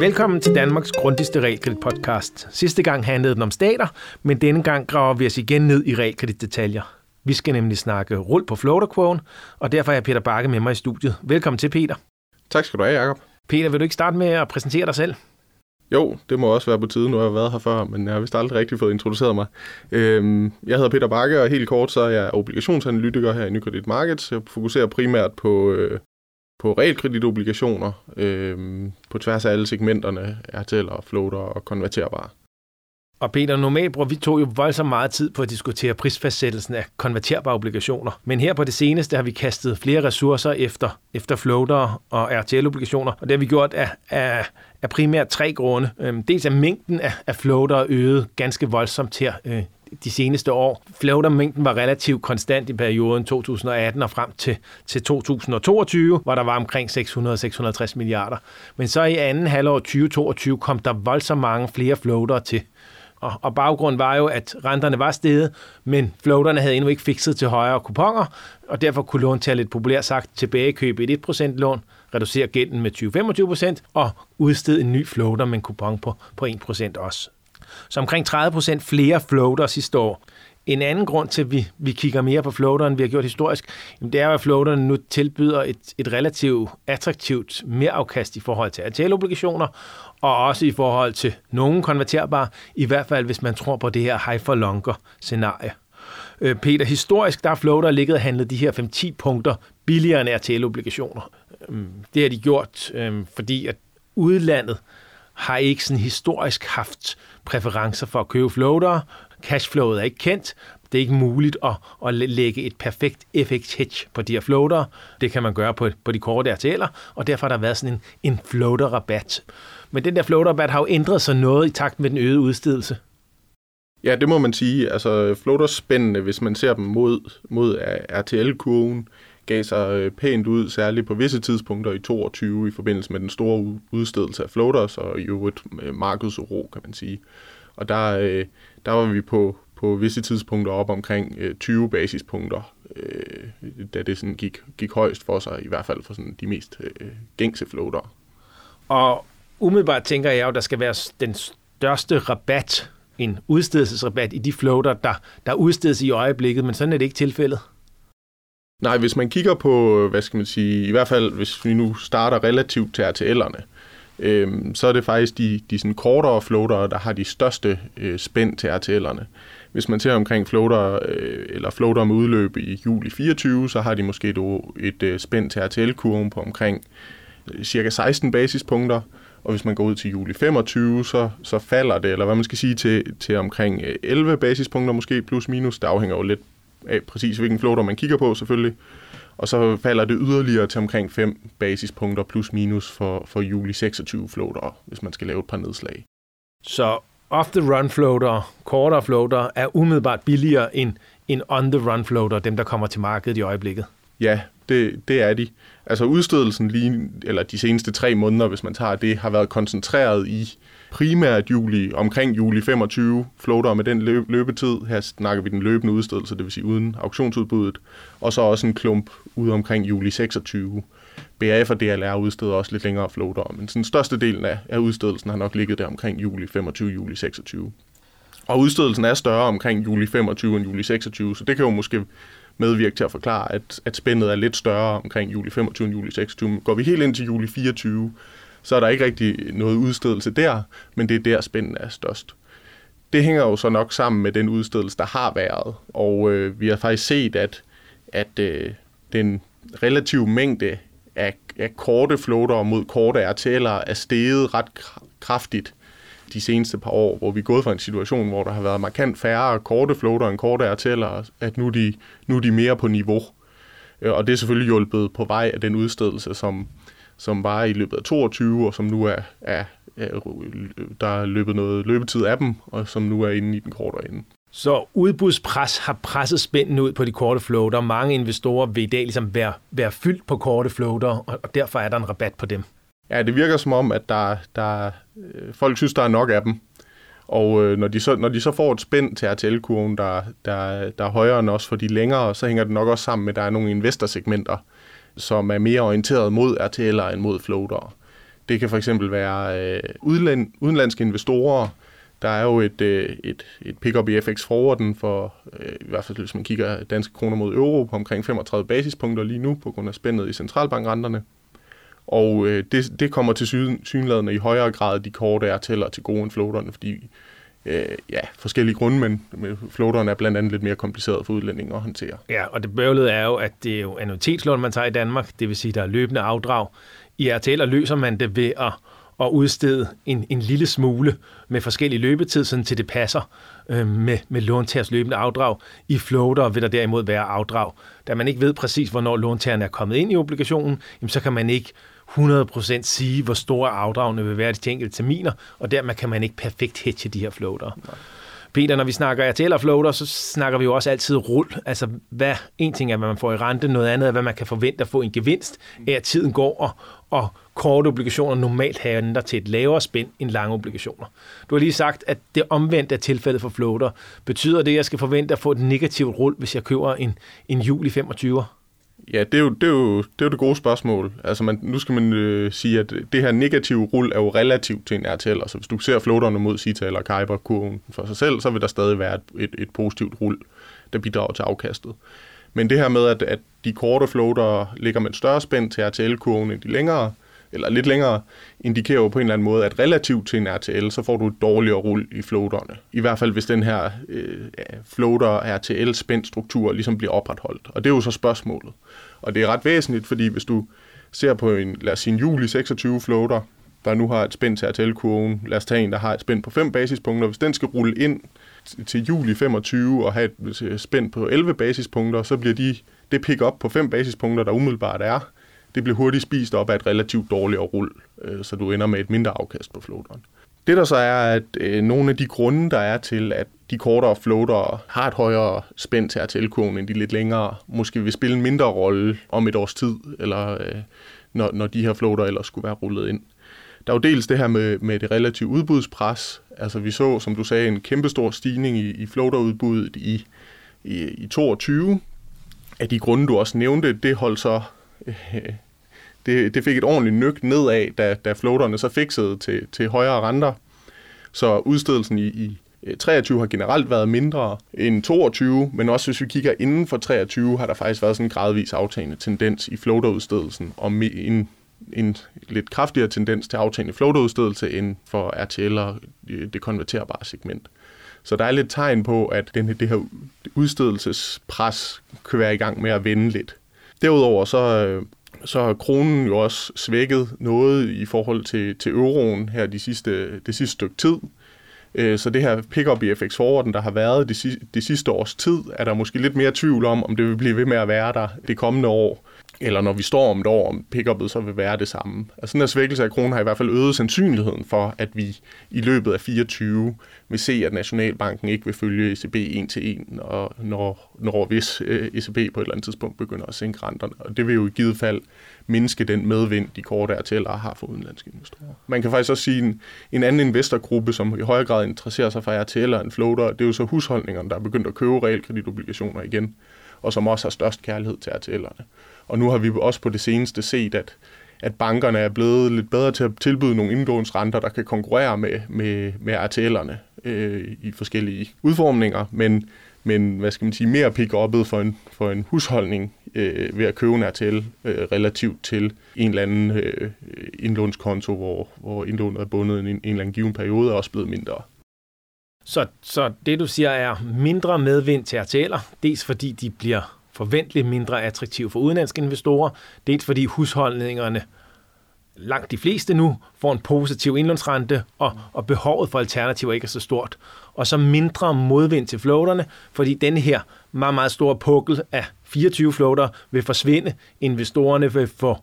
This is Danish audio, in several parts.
Velkommen til Danmarks grundigste realkredit-podcast. Sidste gang handlede den om stater, men denne gang graver vi os igen ned i realkreditdetaljer. Vi skal nemlig snakke rull på floater og derfor er jeg Peter Bakke med mig i studiet. Velkommen til, Peter. Tak skal du have, Jacob. Peter, vil du ikke starte med at præsentere dig selv? Jo, det må også være på tide. Nu har jeg været her før, men jeg har vist aldrig rigtig fået introduceret mig. Øhm, jeg hedder Peter Bakke, og helt kort så er jeg obligationsanalytiker her i Nykredit Markets. Jeg fokuserer primært på, øh, på realkreditobligationer øh, på tværs af alle segmenterne, RTL'er, floater og konverterbare. Og Peter, normalt bruger vi to jo voldsomt meget tid på at diskutere prisfastsættelsen af konverterbare obligationer. Men her på det seneste har vi kastet flere ressourcer efter, efter floater og RTL-obligationer, og det har vi gjort af, af, af primært tre grunde. Øhm, dels er mængden af, af floater øget ganske voldsomt her øh, de seneste år. Floatermængden var relativt konstant i perioden 2018 og frem til, til 2022, hvor der var omkring 600-650 milliarder. Men så i anden halvår 2022 kom der voldsomt mange flere floater til. Og, og baggrunden var jo, at renterne var steget, men floaterne havde endnu ikke fikset til højere kuponer, og derfor kunne låntallet lidt populært sagt tilbagekøbe et 1% lån, reducere gælden med 20-25% og udstede en ny floater med en kupon på, på 1% også. Så omkring 30% flere floater sidste år. En anden grund til, at vi, vi kigger mere på floateren, vi har gjort historisk, jamen det er at floateren nu tilbyder et, et relativt attraktivt mereafkast i forhold til RTL-obligationer, og også i forhold til nogle konverterbare, i hvert fald hvis man tror på det her high for longer scenarie. Øh, Peter, historisk der har floater ligget og handlet de her 5-10 punkter billigere end RTL-obligationer. Øhm, det har de gjort, øhm, fordi at udlandet har ikke sådan historisk haft præferencer for at købe floater. Cashflowet er ikke kendt. Det er ikke muligt at, at lægge et perfekt FX hedge på de her floater. Det kan man gøre på, på de korte RTL'er, og derfor har der været sådan en, en floater-rabat. Men den der floater-rabat har jo ændret sig noget i takt med den øgede udstedelse. Ja, det må man sige. Altså, floaterspændene, hvis man ser dem mod, mod RTL-kurven, gav sig øh, pænt ud, særligt på visse tidspunkter i 22 i forbindelse med den store udstedelse af floaters og jo et øh, markedsuro, kan man sige. Og der, øh, der var vi på, på visse tidspunkter op omkring øh, 20 basispunkter, da det sådan gik, gik højst for sig, i hvert fald for sådan de mest gængse floater. Og umiddelbart tænker jeg jo, der skal være den største rabat, en udstedelsesrabat i de floater, der, der udstedes i øjeblikket, men sådan er det ikke tilfældet. Nej, hvis man kigger på, hvad skal man sige, i hvert fald hvis vi nu starter relativt til RTL'erne, øh, så er det faktisk de, de sådan kortere floater, der har de største øh, spænd til RTL'erne. Hvis man ser omkring floater, øh, eller floater med udløb i juli 24, så har de måske et, et øh, spænd til RTL-kurven på omkring øh, cirka 16 basispunkter, og hvis man går ud til juli 25, så, så falder det, eller hvad man skal sige, til, til omkring øh, 11 basispunkter måske, plus minus. Det afhænger jo lidt af præcis hvilken floater man kigger på selvfølgelig. Og så falder det yderligere til omkring 5 basispunkter plus minus for, for juli 26 floater, hvis man skal lave et par nedslag. Så off-the-run floater, kortere floater, er umiddelbart billigere end, end on-the-run floater, dem der kommer til markedet i øjeblikket? Ja, det, det er de. Altså udstødelsen lige, eller de seneste tre måneder, hvis man tager det, har været koncentreret i primært juli, omkring juli 25, floater med den løb, løbetid. Her snakker vi den løbende udstedelse, det vil sige uden auktionsudbuddet. Og så også en klump ude omkring juli 26. BAF og DLR udsteder også lidt længere floater, men den største del af, af udstedelsen har nok ligget der omkring juli 25, juli 26. Og udstedelsen er større omkring juli 25 end juli 26, så det kan jo måske medvirke til at forklare, at, at spændet er lidt større omkring juli 25 og juli 26. Går vi helt ind til juli 24, så er der ikke rigtig noget udstedelse der, men det er der spændende er størst. Det hænger jo så nok sammen med den udstedelse, der har været, og øh, vi har faktisk set, at, at øh, den relative mængde af, af korte floater mod korte RTL'er er steget ret kraftigt de seneste par år, hvor vi er gået fra en situation, hvor der har været markant færre korte floater end korte RTL'er, at nu er, de, nu er de mere på niveau. Øh, og det er selvfølgelig hjulpet på vej af den udstedelse, som, som var i løbet af 22, og som nu er, er, er der er løbet noget løbetid af dem, og som nu er inde i den kortere ende. Så udbudspres har presset spændende ud på de korte floater. Mange investorer vil i dag ligesom være, være fyldt på korte floater, og derfor er der en rabat på dem. Ja, det virker som om, at der, der, øh, folk synes, der er nok af dem. Og øh, når, de så, når de så får et spænd til RTL-kurven, der, der, der er højere end også for de længere, så hænger det nok også sammen med, at der er nogle investorsegmenter, som er mere orienteret mod RTL'er end mod floater. Det kan for eksempel være øh, udland, udenlandske investorer. Der er jo et, øh, et, et pick-up i FX forwarden for, øh, i hvert fald hvis man kigger danske kroner mod euro, på omkring 35 basispunkter lige nu, på grund af spændet i centralbankrenterne. Og øh, det, det kommer til syn, synladende i højere grad de korte RTL'er til gode end floaterne, fordi øh, ja, forskellige grunde, men floateren er blandt andet lidt mere kompliceret for udlændinge at håndtere. Ja, og det bøvlede er jo, at det er jo annuitetslån, man tager i Danmark, det vil sige, der er løbende afdrag. I RTL'er løser man det ved at at udstede en, en lille smule med forskellige løbetid, sådan til det passer øh, med, med låntagers løbende afdrag. I floater vil der derimod være afdrag. Da man ikke ved præcis, hvornår låntageren er kommet ind i obligationen, jamen, så kan man ikke 100% sige, hvor store afdragene vil være de enkelte terminer, og dermed kan man ikke perfekt hedge de her floater. Nej. Peter, når vi snakker RTL og floater, så snakker vi jo også altid rull. Altså, hvad, en ting er, hvad man får i rente, noget andet er, hvad man kan forvente at få en gevinst af, at tiden går, og, og korte obligationer normalt handler til et lavere spænd end lange obligationer. Du har lige sagt, at det omvendte er tilfældet for floater. Betyder det, at jeg skal forvente at få et negativt rull, hvis jeg køber en, en juli 25? Ja, det er, jo, det, er jo, det er jo det gode spørgsmål. Altså man, nu skal man øh, sige, at det her negative rul er jo relativt til en RTL. Altså hvis du ser floaterne mod Sita eller Kuiper-kurven for sig selv, så vil der stadig være et, et, et positivt rul, der bidrager til afkastet. Men det her med, at, at de korte floater ligger med et større spænd til RTL-kurven end de længere, eller lidt længere, indikerer jo på en eller anden måde, at relativt til en RTL, så får du et dårligere rull i floaterne. I hvert fald hvis den her øh, floater RTL spændstruktur ligesom bliver opretholdt. Og det er jo så spørgsmålet. Og det er ret væsentligt, fordi hvis du ser på en, lad os sige en juli 26 floater, der nu har et spænd til RTL-kurven, lad os tage en, der har et spænd på 5 basispunkter, hvis den skal rulle ind til juli 25 og have et øh, spænd på 11 basispunkter, så bliver de, det pick op på 5 basispunkter, der umiddelbart er, det bliver hurtigt spist op af et relativt dårligere rull, øh, så du ender med et mindre afkast på floateren. Det der så er, at øh, nogle af de grunde, der er til, at de kortere floater har et højere spænd til RTL-kurven end de lidt længere, måske vil spille en mindre rolle om et års tid, eller øh, når, når de her floater ellers skulle være rullet ind. Der er jo dels det her med, med det relative udbudspres. Altså vi så, som du sagde, en kæmpestor stigning i, i floaterudbuddet i, i, i 22. Af de grunde, du også nævnte, det holdt så det, det fik et ordentligt nyk nedad, da, da floaterne så fiksede til, til højere renter. Så udstedelsen i, i øh, 23 har generelt været mindre end 22, men også hvis vi kigger inden for 23, har der faktisk været sådan en gradvis aftagende tendens i floaterudstedelsen, og en, en lidt kraftigere tendens til aftagende floaterudstedelse end for RTL og øh, det konverterbare segment. Så der er lidt tegn på, at den, det her udstedelsespres kan være i gang med at vende lidt. Derudover så, øh, så har kronen jo også svækket noget i forhold til, til euroen her de sidste, det sidste stykke tid. Øh, så det her pick-up i FX forwarden, der har været de, de sidste års tid, er der måske lidt mere tvivl om, om det vil blive ved med at være der det kommende år eller når vi står om et år, om pickuppet så vil være det samme. Altså den her svækkelse af kronen har i hvert fald øget sandsynligheden for, at vi i løbet af 24 vil se, at Nationalbanken ikke vil følge ECB en til en, og når, når hvis øh, ECB på et eller andet tidspunkt begynder at sænke renterne. Og det vil jo i givet fald mindske den medvind, de korte RTL'er har for udenlandske investorer. Man kan faktisk også sige, en, en anden investorgruppe, som i højere grad interesserer sig for RTL'er end floater, det er jo så husholdningerne, der er begyndt at købe realkreditobligationer igen, og som også har størst kærlighed til RTL'erne. Og nu har vi også på det seneste set, at, at bankerne er blevet lidt bedre til at tilbyde nogle indlånsrenter, der kan konkurrere med, med, med RTL'erne øh, i forskellige udformninger, men, men hvad skal man sige, mere pick upet for en, for en husholdning øh, ved at købe en RTL øh, relativt til en eller anden øh, indlånskonto, hvor, hvor indlånet er bundet i en, en eller anden given periode, er også blevet mindre. Så, så det du siger er mindre medvind til RTL'er, dels fordi de bliver forventeligt mindre attraktiv for udenlandske investorer, dels fordi husholdningerne langt de fleste nu får en positiv indlånsrente, og, og behovet for alternativer ikke er så stort. Og så mindre modvind til floaterne, fordi den her meget, meget store pukkel af 24 floater vil forsvinde. Investorerne vil få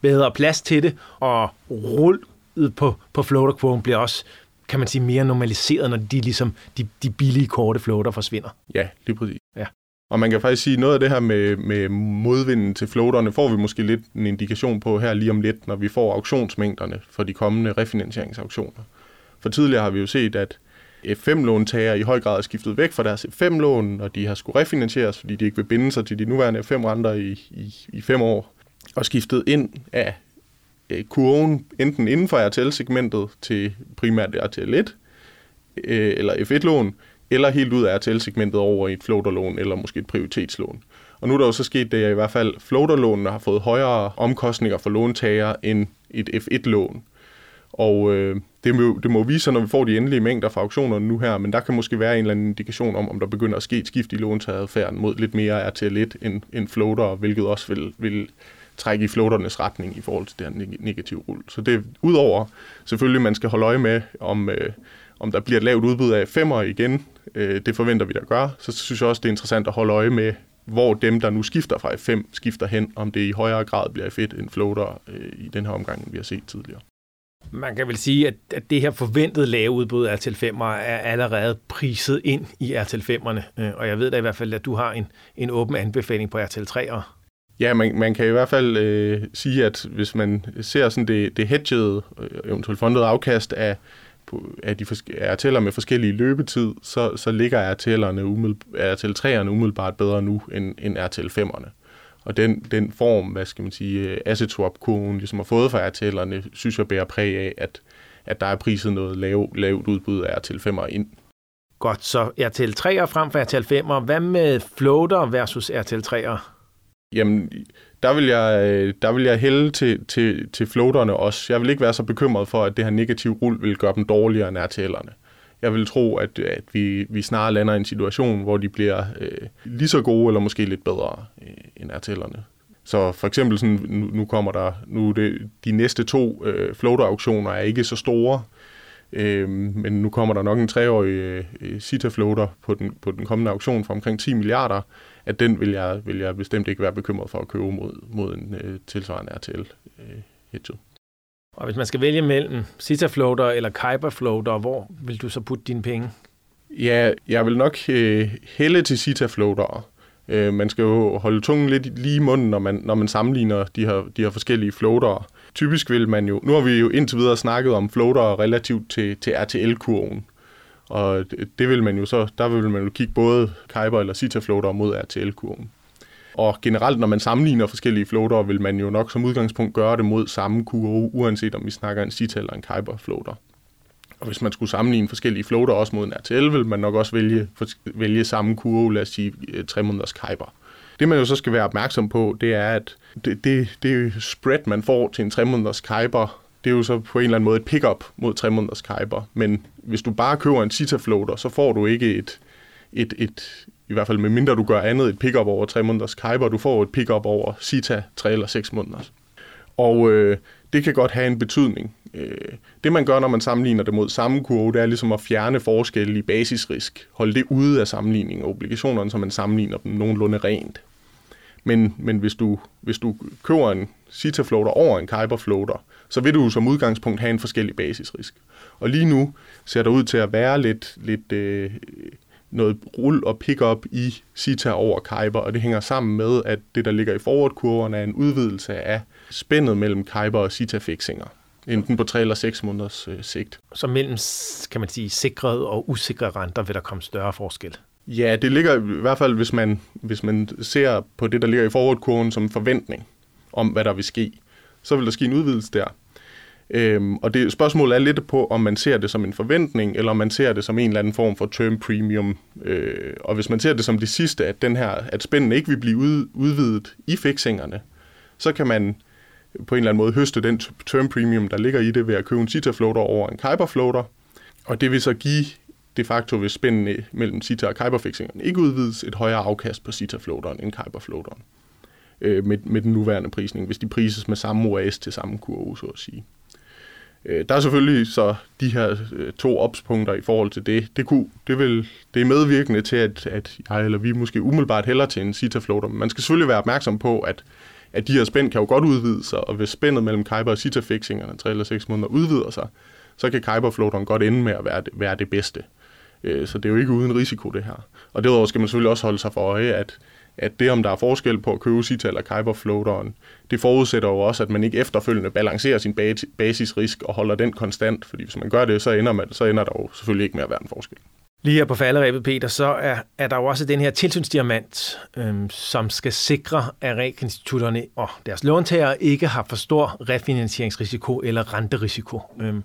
bedre plads til det, og rullet på, på floaterkurven bliver også kan man sige, mere normaliseret, når de, ligesom, de, de billige korte floater forsvinder. Ja, lige præcis. Ja. Og man kan faktisk sige, noget af det her med, med modvinden til floaterne, får vi måske lidt en indikation på her lige om lidt, når vi får auktionsmængderne for de kommende refinansieringsauktioner. For tidligere har vi jo set, at F5-låntager i høj grad er skiftet væk fra deres F5-lån, og de har skulle refinansieres, fordi de ikke vil binde sig til de nuværende F5-renter i, i, i fem år, og skiftet ind af Øh, kurven enten inden for RTL-segmentet til primært RTL1 øh, eller F1-lån, eller helt ud af RTL-segmentet over i et floaterlån eller måske et prioritetslån. Og nu er der jo så sket det, at i hvert fald floaterlånene har fået højere omkostninger for låntager end et F1-lån. Og øh, det, må, det må vise sig, når vi får de endelige mængder fra auktionerne nu her, men der kan måske være en eller anden indikation om, om der begynder at ske et skift i låntageradfærden mod lidt mere RTL1 end, end floater, hvilket også vil, vil trække i floaternes retning i forhold til det her negative rull. Så det er udover selvfølgelig, man skal holde øje med, om, øh, om der bliver et lavt udbud af femmer igen, øh, det forventer vi, der gør, så synes jeg også, det er interessant at holde øje med, hvor dem, der nu skifter fra F5, skifter hen, om det i højere grad bliver F1 end floater øh, i den her omgang, vi har set tidligere. Man kan vel sige, at, at det her forventede lave udbud af RTL5'er er allerede priset ind i RTL 5'erne, øh, og jeg ved da i hvert fald, at du har en, en åben anbefaling på RTL3'er. Ja, man, man kan i hvert fald øh, sige, at hvis man ser sådan det, det hedgede, øh, eventuelt fundede afkast af, af de RTL'er med forskellige løbetid, så, så ligger RTL'erne RTL 3'erne umiddelbart bedre nu end, end RTL 5'erne. Og den, den form, hvad skal man sige, øh, asset swap-kurven ligesom har fået fra RTL'erne, synes jeg bærer præg af, at, at der er priset noget lav, lavt udbud af RTL 5'er ind. Godt, så RTL 3'er frem for RTL 5'er. Hvad med floater versus RTL 3'er? Jamen, der vil jeg, øh, der vil jeg hælde til, til, til floaterne også. Jeg vil ikke være så bekymret for, at det her negative rul vil gøre dem dårligere end RTL'erne. Jeg vil tro, at, at vi, vi snarere lander i en situation, hvor de bliver øh, lige så gode, eller måske lidt bedre øh, end RTL'erne. Så for eksempel, sådan, nu, nu kommer der, nu det, de næste to øh, floater-auktioner er ikke så store, øh, men nu kommer der nok en treårig øh, CITA-floater på den, på den kommende auktion for omkring 10 milliarder, at den vil jeg, vil jeg bestemt ikke være bekymret for at købe mod, mod en øh, tilsvarende RTL øh, hedget. Og hvis man skal vælge mellem Cita Floater eller Kuiper Floater, hvor vil du så putte dine penge? Ja, jeg vil nok øh, hælde til Cita Floater. Øh, man skal jo holde tungen lidt lige i munden, når man, når man sammenligner de her, de her forskellige floater. Typisk vil man jo, nu har vi jo indtil videre snakket om floater relativt til, til RTL-kurven. Og det vil man jo så, der vil man jo kigge både Kuiper eller Cita Floater mod RTL-kurven. Og generelt, når man sammenligner forskellige floater, vil man jo nok som udgangspunkt gøre det mod samme kurve, uanset om vi snakker en CITA eller en Kuiper floater. Og hvis man skulle sammenligne forskellige floater også mod en RTL, vil man nok også vælge, vælge samme kurve, lad os sige øh, 3 måneders Kuiper. Det man jo så skal være opmærksom på, det er, at det, det, det spread, man får til en 3 måneders Kuiper, det er jo så på en eller anden måde et pick-up mod 3 måneders Kyber. Men hvis du bare køber en CITA floater, så får du ikke et, et, et, i hvert fald med mindre du gør andet, et pick-up over 3 måneders Kyber. du får et pick-up over CITA 3 eller 6 måneder. Og øh, det kan godt have en betydning. Øh, det man gør, når man sammenligner det mod samme kurve, det er ligesom at fjerne forskelle i basisrisk. Holde det ude af sammenligningen af obligationerne, så man sammenligner dem nogenlunde rent. Men, men hvis, du, hvis du køber en CITA floater over en Kuiper floater, så vil du som udgangspunkt have en forskellig basisrisk. Og lige nu ser der ud til at være lidt, lidt øh, noget rull og pick-up i CITA over Kuiper, og det hænger sammen med, at det, der ligger i forward-kurverne, er en udvidelse af spændet mellem Kuiper og CITA-fixinger enten på 3 eller 6 måneders øh, sigt. Så mellem, kan man sige, sikrede og usikre renter vil der komme større forskel? Ja, det ligger i hvert fald, hvis man, hvis man ser på det, der ligger i forwardkurven som forventning om, hvad der vil ske, så vil der ske en udvidelse der. Øhm, og det spørgsmålet er lidt på, om man ser det som en forventning, eller om man ser det som en eller anden form for term premium. Øh, og hvis man ser det som det sidste, at, den her, at spænden ikke vil blive ud, udvidet i fixingerne, så kan man på en eller anden måde høste den term premium, der ligger i det ved at købe en CITA floater over en Kuiper floater. Og det vil så give de facto, hvis spændene mellem CITA og Kuiper ikke udvides, et højere afkast på CITA floateren end Kuiper floateren øh, med, med den nuværende prisning, hvis de prises med samme OAS til samme kurve, så at sige. Øh, der er selvfølgelig så de her øh, to opspunkter i forhold til det. Det, kunne, det, vil, det er medvirkende til, at, at jeg eller vi måske umiddelbart hælder til en CITA floater. Men man skal selvfølgelig være opmærksom på, at, at de her spænd kan jo godt udvide sig, og hvis spændet mellem Kuiper og CITA fixingerne 3 eller 6 måneder udvider sig, så kan Kuiper floateren godt ende med at være det, være det bedste. Øh, så det er jo ikke uden risiko, det her. Og derudover skal man selvfølgelig også holde sig for øje, at at det, om der er forskel på at købe CITA eller Kuiper floateren, det forudsætter jo også, at man ikke efterfølgende balancerer sin basisrisk og holder den konstant, fordi hvis man gør det, så ender, man, så ender der jo selvfølgelig ikke med at være en forskel. Lige her på falderæbet, Peter, så er, er der jo også den her tilsynsdiamant, øhm, som skal sikre, at realkreditinstitutterne og deres låntagere ikke har for stor refinansieringsrisiko eller renterisiko. Øhm,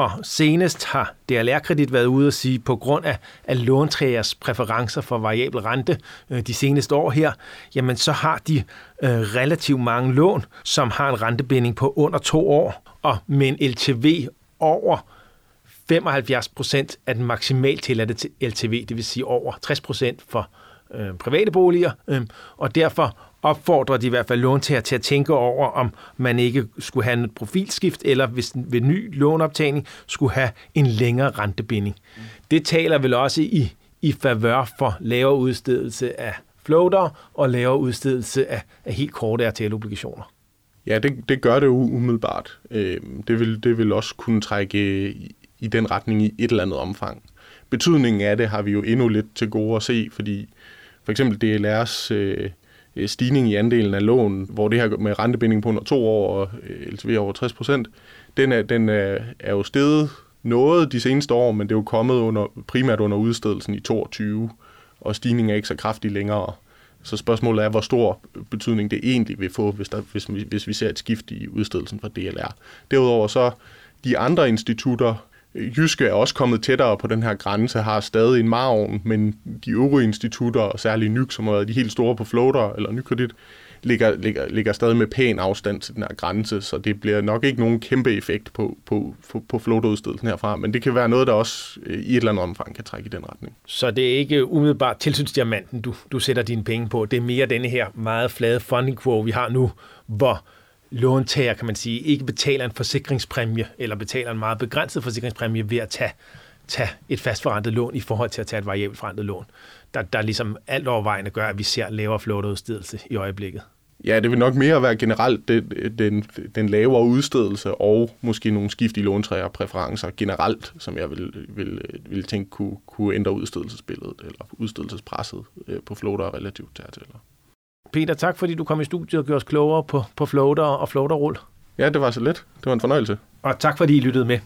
og senest har DLR-kredit været ude at sige, på grund af, af låntagers præferencer for variabel rente øh, de seneste år her, jamen så har de øh, relativt mange lån, som har en rentebinding på under to år, og med en LTV over 75 procent af den maksimalt tilladte LTV, det vil sige over 60 procent for øh, private boliger, øh, og derfor opfordrer de i hvert fald låntager til at tænke over, om man ikke skulle have et profilskift, eller hvis ved ny lånoptagning skulle have en længere rentebinding. Det taler vel også i, i favør for lavere udstedelse af floater og lavere udstedelse af, af helt korte RTL-obligationer. Ja, det, det gør det jo umiddelbart. Øh, det, vil, det vil også kunne trække i, i den retning i et eller andet omfang. Betydningen af det har vi jo endnu lidt til gode at se, fordi for eksempel DLR's øh, Øh, stigning i andelen af lån, hvor det her med rentebinding på under to år og øh, LTV over 60 procent, den, er, den er, er jo steget noget de seneste år, men det er jo kommet under, primært under udstedelsen i 22, og stigningen er ikke så kraftig længere. Så spørgsmålet er, hvor stor betydning det egentlig vil få, hvis, der, hvis, hvis vi ser et skift i udstedelsen fra DLR. Derudover så de andre institutter, Jyske er også kommet tættere på den her grænse, har stadig en margen, men de øvrige institutter, og særligt NYK, som er de helt store på floater, eller nykredit, ligger, ligger, ligger stadig med pæn afstand til den her grænse, så det bliver nok ikke nogen kæmpe effekt på, på, på, på floatudstedelsen herfra, men det kan være noget, der også øh, i et eller andet omfang kan trække i den retning. Så det er ikke umiddelbart tilsynsdiamanten, du, du sætter dine penge på, det er mere denne her meget flade funding quo, vi har nu, hvor låntager, kan man sige, ikke betaler en forsikringspræmie, eller betaler en meget begrænset forsikringspræmie ved at tage, tage et fastforrentet lån i forhold til at tage et variabelt forrentet lån. Der, der ligesom alt overvejende gør, at vi ser lavere floaterudstedelse i øjeblikket. Ja, det vil nok mere være generelt den, den, den lavere udstedelse og måske nogle skift i låntræer præferencer generelt, som jeg vil, vil, vil tænke kunne, kunne ændre udstedelsesbilledet eller udstedelsespresset øh, på floater relativt til Peter, tak fordi du kom i studiet og gjorde os klogere på, på floater og floaterrull. Ja, det var så let. Det var en fornøjelse. Og tak fordi I lyttede med.